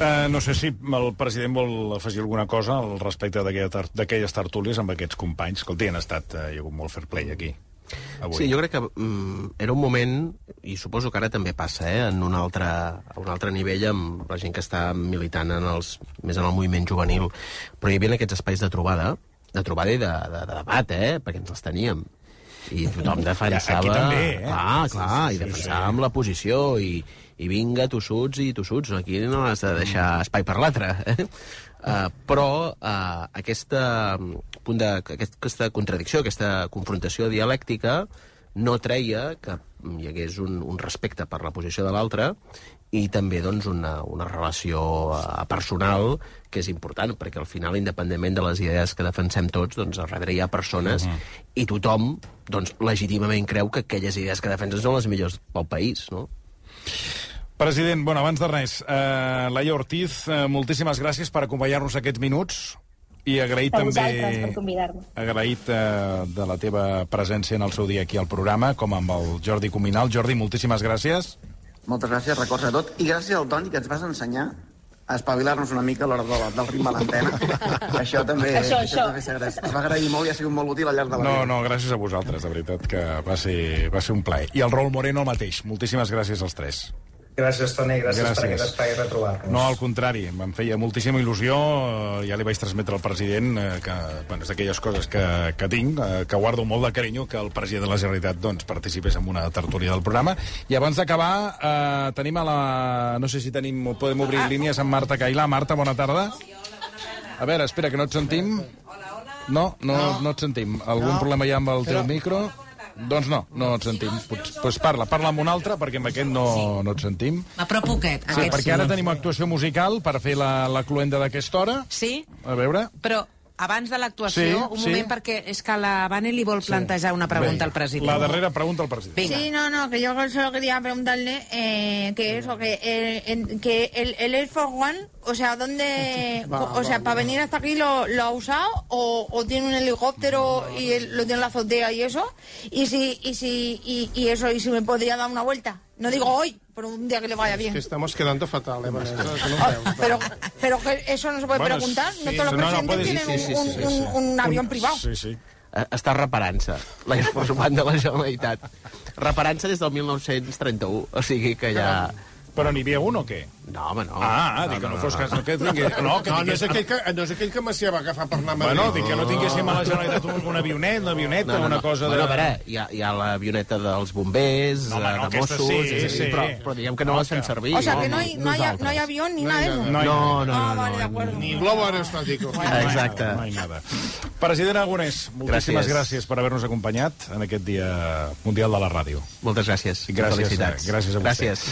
Uh, no sé si el president vol afegir alguna cosa al respecte d'aquelles tertúlies amb aquests companys. Escolti, han estat, uh, hi ha hagut molt fair play aquí. Avui. Sí, jo crec que mm, era un moment, i suposo que ara també passa, eh, en un altre, a un altre nivell amb la gent que està militant en els, més en el moviment juvenil, però hi havia aquests espais de trobada, de trobada i de, de, de debat, eh, perquè ens els teníem. I tothom defensava... Aquí també, eh? Clar, Sí, clar, sí, i sí, defensàvem la posició, i, i vinga, tossuts i tossuts, aquí no has de deixar espai per l'altre. Eh? Uh, però uh, aquesta, mm, punt de, aquest, aquesta contradicció, aquesta confrontació dialèctica no treia que hi hagués un, un respecte per la posició de l'altre i també doncs, una, una relació uh, personal que és important, perquè al final, independentment de les idees que defensem tots, doncs, al darrere hi ha persones uh -huh. i tothom doncs, legítimament creu que aquelles idees que defensen són les millors pel país, no? President, bueno, abans de res, eh, Laia Ortiz, eh, moltíssimes gràcies per acompanyar-nos aquests minuts i agraït A també agraït eh, de la teva presència en el seu dia aquí al programa, com amb el Jordi Cominal. Jordi, moltíssimes gràcies. Moltes gràcies, records a tot. I gràcies al Toni, que ens vas ensenyar a espavilar-nos una mica a l'hora de la- del ritme a l'antena. això també, Això, això. també s'agraeix. Es va agrair molt i ha sigut molt útil al llarg de la No, vida. no, gràcies a vosaltres, de veritat, que va ser, va ser un plaer. I el Raül Moreno el mateix. Moltíssimes gràcies als tres. Gràcies, Toni, gràcies, Gràcies. per aquest espai retrobar-nos. No, al contrari, em feia moltíssima il·lusió, eh, ja li vaig transmetre al president eh, que, bueno, és d'aquelles coses que, que tinc, eh, que guardo molt de carinyo, que el president de la Generalitat doncs, participés en una tertúlia del programa. I abans d'acabar, eh, tenim a la... No sé si tenim, podem obrir línies amb Marta Cailà. Marta, bona tarda. A veure, espera, que no et sentim. No, no, no et sentim. Algun problema hi ha amb el teu micro? Doncs no, no et sentim. Doncs pues parla, parla amb un altre, perquè amb aquest no, no et sentim. M'apropo aquest. Sí, aquest perquè ara tenim actuació musical per fer la, la cluenda d'aquesta hora. Sí, A veure... però abans de l'actuació, Sí, un sí. moment, perquè és que la Vane li vol plantejar una pregunta al president. La darrera pregunta al president. Venga. Sí, no, no, que yo solo quería preguntarle eh, que eso, que, eh, en- que el, el Air Force One, o sea, ¿dónde, Va, o sea, va, para venir hasta aquí lo, lo ha usado o, o tiene un helicóptero y él lo tiene en la azotea y eso? Y si, y si, y, y eso, y si me podría dar una vuelta. No digo hoy, pero un día que le vaya bien. Que estamos quedando fatal, eh, Vanessa? Que no veus, Pero, pero que eso no se puede Bueno, preguntar. No sí, todos los no, no, presidentes puede- tienen sí, sí, un, sí, sí, un- sí. un- un avión privado. Sí, sí. Eh, Està reparant-se, l'Air Force One de la Generalitat. Reparant-se des del 1931, o sigui que ja... Però n'hi havia un o què? No, home, no. Ah, dic que no fos cas... No, que tingui... no, que No, no és tingués... aquell que, no és aquell que Macià va agafar per anar a Madrid. Bueno, dic que no tinguéssim a la Generalitat un, un avionet, una avioneta, una cosa de... Bueno, a veure, hi ha, hi ha l'avioneta dels bombers, No, home, no, de Mossos... sí, és dir, sí. Però, però diguem que no, No, la fem servir. O sea, que no hay, no hay, no hay avión ni nada de eso. No, No, no, no. Ah, no, vale, de no. acuerdo. Ni globo aerostático. Exacte. No hi nada. President Aragonès, moltíssimes Gràcies. gràcies per haver-nos acompanyat en aquest Dia Mundial de la Ràdio. Moltes gràcies. Gràcies, Felicitats. gràcies a vostè. Gràcies.